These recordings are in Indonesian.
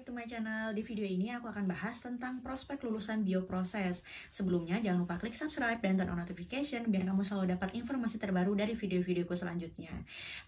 back to my channel. Di video ini aku akan bahas tentang prospek lulusan bioproses. Sebelumnya jangan lupa klik subscribe dan turn on notification biar kamu selalu dapat informasi terbaru dari video-videoku selanjutnya.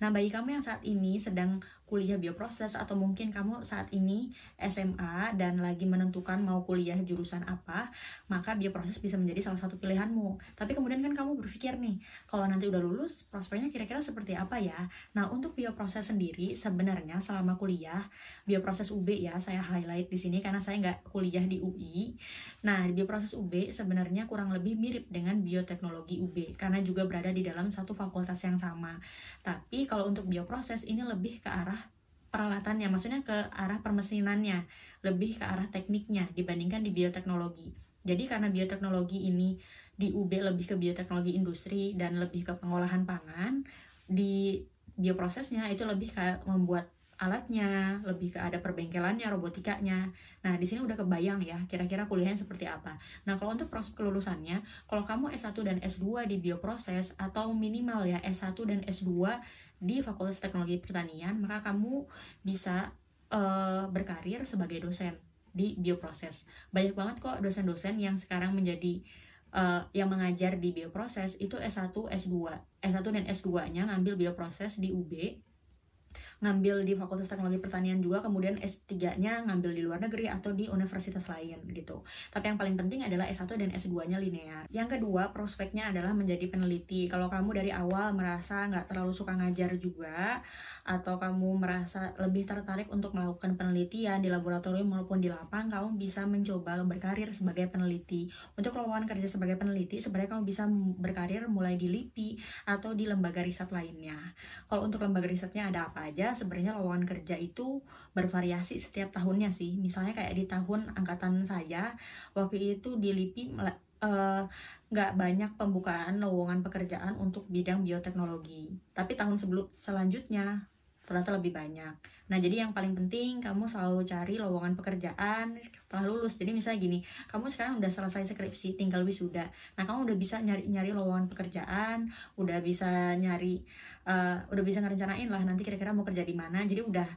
Nah, bagi kamu yang saat ini sedang kuliah bioproses atau mungkin kamu saat ini SMA dan lagi menentukan mau kuliah jurusan apa, maka bioproses bisa menjadi salah satu pilihanmu. Tapi kemudian kan kamu berpikir nih, kalau nanti udah lulus, prospeknya kira-kira seperti apa ya? Nah, untuk bioproses sendiri sebenarnya selama kuliah, bioproses UB ya, saya highlight di sini karena saya nggak kuliah di UI. Nah, bioproses UB sebenarnya kurang lebih mirip dengan bioteknologi UB karena juga berada di dalam satu fakultas yang sama. Tapi kalau untuk bioproses ini lebih ke arah peralatannya, maksudnya ke arah permesinannya, lebih ke arah tekniknya dibandingkan di bioteknologi. Jadi karena bioteknologi ini di UB lebih ke bioteknologi industri dan lebih ke pengolahan pangan, di bioprosesnya itu lebih ke membuat alatnya, lebih ke ada perbengkelannya, robotikanya. Nah, di sini udah kebayang ya, kira-kira kuliahnya seperti apa. Nah, kalau untuk proses kelulusannya, kalau kamu S1 dan S2 di bioproses, atau minimal ya S1 dan S2 di Fakultas Teknologi Pertanian, maka kamu bisa uh, berkarir sebagai dosen di bioproses. Banyak banget kok dosen-dosen yang sekarang menjadi uh, yang mengajar di bioproses itu S1, S2. S1 dan S2-nya ngambil bioproses di UB ngambil di Fakultas Teknologi Pertanian juga kemudian S3-nya ngambil di luar negeri atau di universitas lain gitu. Tapi yang paling penting adalah S1 dan S2-nya linear. Yang kedua, prospeknya adalah menjadi peneliti. Kalau kamu dari awal merasa nggak terlalu suka ngajar juga atau kamu merasa lebih tertarik untuk melakukan penelitian di laboratorium maupun di lapang, kamu bisa mencoba berkarir sebagai peneliti. Untuk lowongan kerja sebagai peneliti, sebenarnya kamu bisa berkarir mulai di LIPI atau di lembaga riset lainnya. Kalau untuk lembaga risetnya ada apa aja? Sebenarnya lowongan kerja itu bervariasi setiap tahunnya sih. Misalnya kayak di tahun angkatan saya waktu itu di LIPI eh, nggak uh, banyak pembukaan lowongan pekerjaan untuk bidang bioteknologi. Tapi tahun sebelum selanjutnya ternyata lebih banyak. Nah, jadi yang paling penting kamu selalu cari lowongan pekerjaan setelah lulus. Jadi misalnya gini, kamu sekarang udah selesai skripsi, tinggal wisuda. Nah, kamu udah bisa nyari-nyari lowongan pekerjaan, udah bisa nyari uh, udah bisa ngerencanain lah nanti kira-kira mau kerja di mana. Jadi udah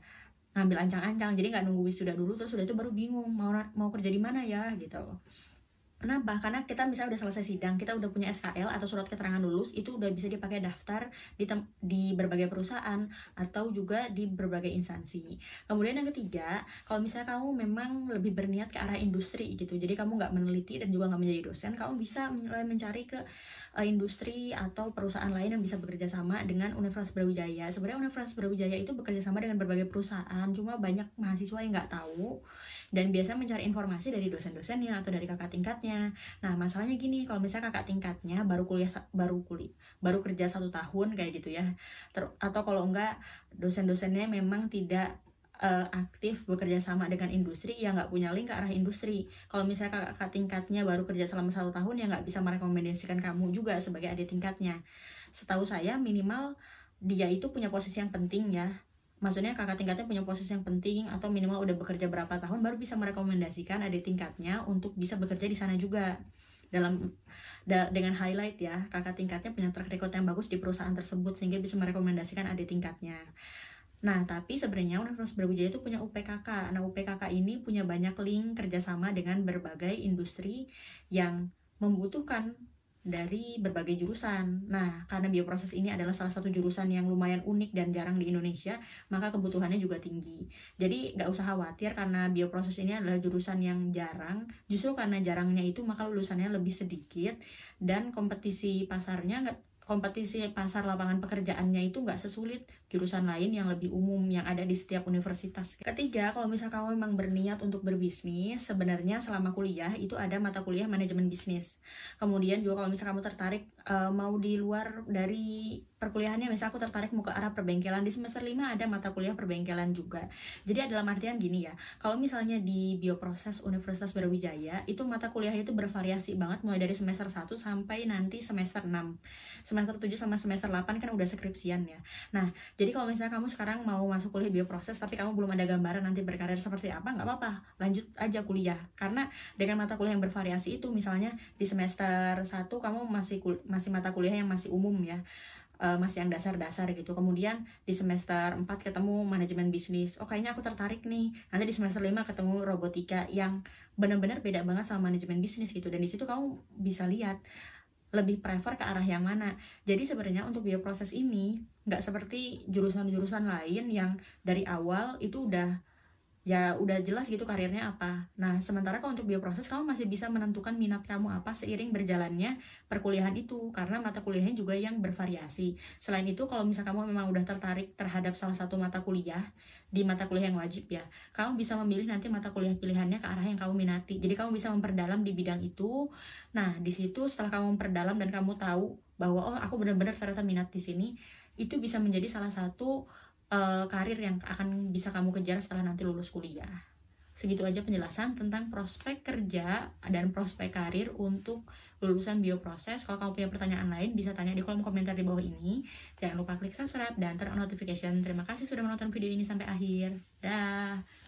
ngambil ancang-ancang. Jadi nggak nunggu wisuda dulu terus udah itu baru bingung mau mau kerja di mana ya gitu. Kenapa? Karena kita misalnya udah selesai sidang, kita udah punya SKL atau surat keterangan lulus, itu udah bisa dipakai daftar di, di berbagai perusahaan atau juga di berbagai instansi. Kemudian yang ketiga, kalau misalnya kamu memang lebih berniat ke arah industri gitu, jadi kamu nggak meneliti dan juga nggak menjadi dosen, kamu bisa mencari ke uh, industri atau perusahaan lain yang bisa bekerja sama dengan Universitas Brawijaya. Sebenarnya Universitas Brawijaya itu bekerja sama dengan berbagai perusahaan, cuma banyak mahasiswa yang nggak tahu dan biasa mencari informasi dari dosen-dosennya atau dari kakak tingkatnya. Nah, masalahnya gini, kalau misalnya kakak tingkatnya baru kuliah baru kuliah baru kerja satu tahun kayak gitu ya, Ter atau kalau enggak dosen-dosennya memang tidak uh, aktif bekerja sama dengan industri ya nggak punya link ke arah industri. Kalau misalnya kakak tingkatnya baru kerja selama satu tahun ya nggak bisa merekomendasikan kamu juga sebagai adik tingkatnya. Setahu saya minimal dia itu punya posisi yang penting ya maksudnya kakak tingkatnya punya posisi yang penting atau minimal udah bekerja berapa tahun baru bisa merekomendasikan adik tingkatnya untuk bisa bekerja di sana juga dalam da, dengan highlight ya kakak tingkatnya punya track record yang bagus di perusahaan tersebut sehingga bisa merekomendasikan adik tingkatnya Nah, tapi sebenarnya Universitas Brawijaya itu punya UPKK. Nah, UPKK ini punya banyak link kerjasama dengan berbagai industri yang membutuhkan dari berbagai jurusan. Nah, karena bioproses ini adalah salah satu jurusan yang lumayan unik dan jarang di Indonesia, maka kebutuhannya juga tinggi. Jadi, nggak usah khawatir karena bioproses ini adalah jurusan yang jarang. Justru karena jarangnya itu, maka lulusannya lebih sedikit dan kompetisi pasarnya nggak kompetisi pasar lapangan pekerjaannya itu nggak sesulit jurusan lain yang lebih umum yang ada di setiap universitas. Ketiga, kalau misal kamu memang berniat untuk berbisnis, sebenarnya selama kuliah itu ada mata kuliah manajemen bisnis. Kemudian juga kalau misal kamu tertarik uh, mau di luar dari perkuliahannya, misal aku tertarik mau ke arah perbengkelan di semester 5 ada mata kuliah perbengkelan juga. Jadi dalam artian gini ya, kalau misalnya di bioproses Universitas Brawijaya itu mata kuliahnya itu bervariasi banget mulai dari semester 1 sampai nanti semester 6 semester 7 sama semester 8 kan udah skripsian ya. Nah, jadi kalau misalnya kamu sekarang mau masuk kuliah bioproses tapi kamu belum ada gambaran nanti berkarir seperti apa, nggak apa-apa, lanjut aja kuliah. Karena dengan mata kuliah yang bervariasi itu misalnya di semester 1 kamu masih masih mata kuliah yang masih umum ya. Uh, masih yang dasar-dasar gitu. Kemudian di semester 4 ketemu manajemen bisnis. Oh, kayaknya aku tertarik nih. Nanti di semester 5 ketemu robotika yang benar-benar beda banget sama manajemen bisnis gitu. Dan di situ kamu bisa lihat lebih prefer ke arah yang mana. Jadi sebenarnya untuk bioproses ini nggak seperti jurusan-jurusan lain yang dari awal itu udah ya udah jelas gitu karirnya apa. Nah, sementara kalau untuk bioproses kamu masih bisa menentukan minat kamu apa seiring berjalannya perkuliahan itu karena mata kuliahnya juga yang bervariasi. Selain itu, kalau misalnya kamu memang udah tertarik terhadap salah satu mata kuliah di mata kuliah yang wajib ya, kamu bisa memilih nanti mata kuliah pilihannya ke arah yang kamu minati. Jadi kamu bisa memperdalam di bidang itu. Nah, di situ setelah kamu memperdalam dan kamu tahu bahwa oh aku benar-benar ternyata minat di sini, itu bisa menjadi salah satu uh, karir yang akan bisa kamu kejar setelah nanti lulus kuliah. Segitu aja penjelasan tentang prospek kerja dan prospek karir untuk lulusan bioproses. Kalau kamu punya pertanyaan lain, bisa tanya di kolom komentar di bawah ini. Jangan lupa klik subscribe dan turn on notification. Terima kasih sudah menonton video ini sampai akhir. Dah.